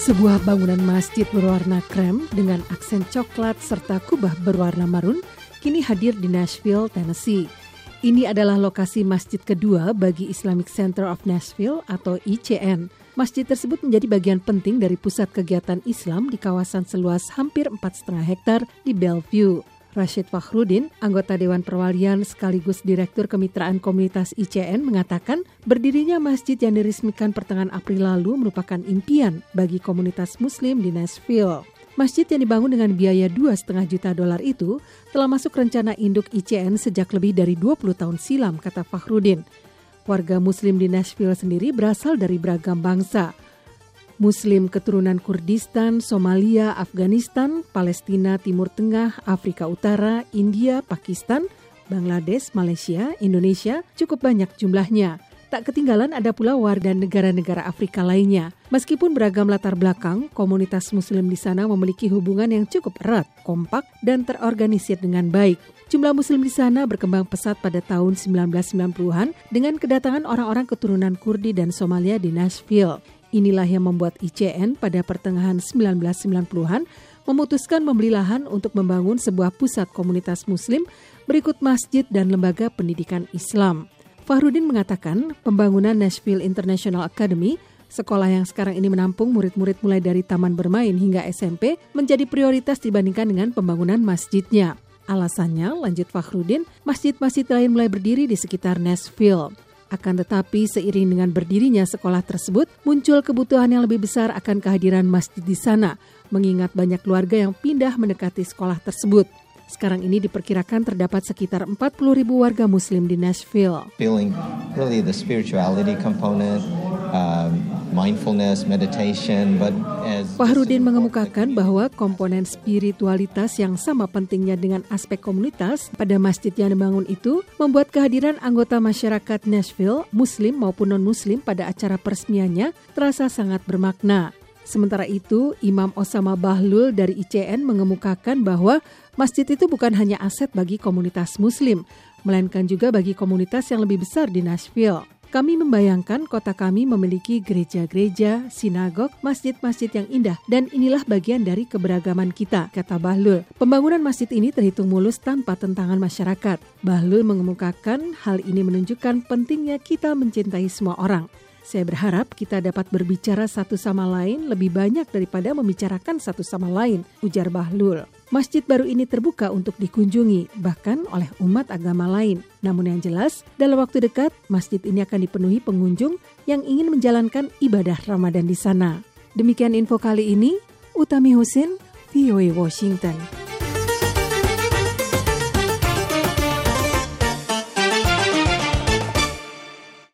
Sebuah bangunan masjid berwarna krem dengan aksen coklat serta kubah berwarna marun kini hadir di Nashville, Tennessee. Ini adalah lokasi masjid kedua bagi Islamic Center of Nashville atau ICN. Masjid tersebut menjadi bagian penting dari pusat kegiatan Islam di kawasan seluas hampir 4,5 hektar di Bellevue. Rashid Fakhrudin, anggota Dewan Perwalian sekaligus Direktur Kemitraan Komunitas ICN mengatakan berdirinya masjid yang diresmikan pertengahan April lalu merupakan impian bagi komunitas muslim di Nashville. Masjid yang dibangun dengan biaya 2,5 juta dolar itu telah masuk rencana induk ICN sejak lebih dari 20 tahun silam, kata Fakhrudin. Warga muslim di Nashville sendiri berasal dari beragam bangsa – Muslim keturunan Kurdistan, Somalia, Afghanistan, Palestina, Timur Tengah, Afrika Utara, India, Pakistan, Bangladesh, Malaysia, Indonesia cukup banyak jumlahnya. Tak ketinggalan ada pula warga negara-negara Afrika lainnya. Meskipun beragam latar belakang, komunitas muslim di sana memiliki hubungan yang cukup erat, kompak, dan terorganisir dengan baik. Jumlah muslim di sana berkembang pesat pada tahun 1990-an dengan kedatangan orang-orang keturunan Kurdi dan Somalia di Nashville. Inilah yang membuat ICN pada pertengahan 1990-an memutuskan membeli lahan untuk membangun sebuah pusat komunitas muslim berikut masjid dan lembaga pendidikan Islam. Fahrudin mengatakan pembangunan Nashville International Academy Sekolah yang sekarang ini menampung murid-murid mulai dari taman bermain hingga SMP menjadi prioritas dibandingkan dengan pembangunan masjidnya. Alasannya, lanjut Fakhrudin, masjid-masjid lain mulai berdiri di sekitar Nashville. Akan tetapi seiring dengan berdirinya sekolah tersebut, muncul kebutuhan yang lebih besar akan kehadiran masjid di sana, mengingat banyak keluarga yang pindah mendekati sekolah tersebut. Sekarang ini diperkirakan terdapat sekitar 40 ribu warga muslim di Nashville. Mindfulness, meditation, but as Fahrudin mengemukakan bahwa komponen spiritualitas yang sama pentingnya dengan aspek komunitas pada masjid yang dibangun itu membuat kehadiran anggota masyarakat Nashville, muslim maupun non-muslim pada acara peresmiannya terasa sangat bermakna. Sementara itu, Imam Osama Bahlul dari ICN mengemukakan bahwa masjid itu bukan hanya aset bagi komunitas muslim, melainkan juga bagi komunitas yang lebih besar di Nashville. Kami membayangkan kota kami memiliki gereja-gereja, sinagog, masjid-masjid yang indah, dan inilah bagian dari keberagaman kita, kata Bahlul. Pembangunan masjid ini terhitung mulus tanpa tentangan masyarakat. Bahlul mengemukakan hal ini menunjukkan pentingnya kita mencintai semua orang. Saya berharap kita dapat berbicara satu sama lain lebih banyak daripada membicarakan satu sama lain, ujar Bahlul. Masjid baru ini terbuka untuk dikunjungi, bahkan oleh umat agama lain. Namun yang jelas, dalam waktu dekat, masjid ini akan dipenuhi pengunjung yang ingin menjalankan ibadah Ramadan di sana. Demikian info kali ini, Utami Husin, VOA Washington.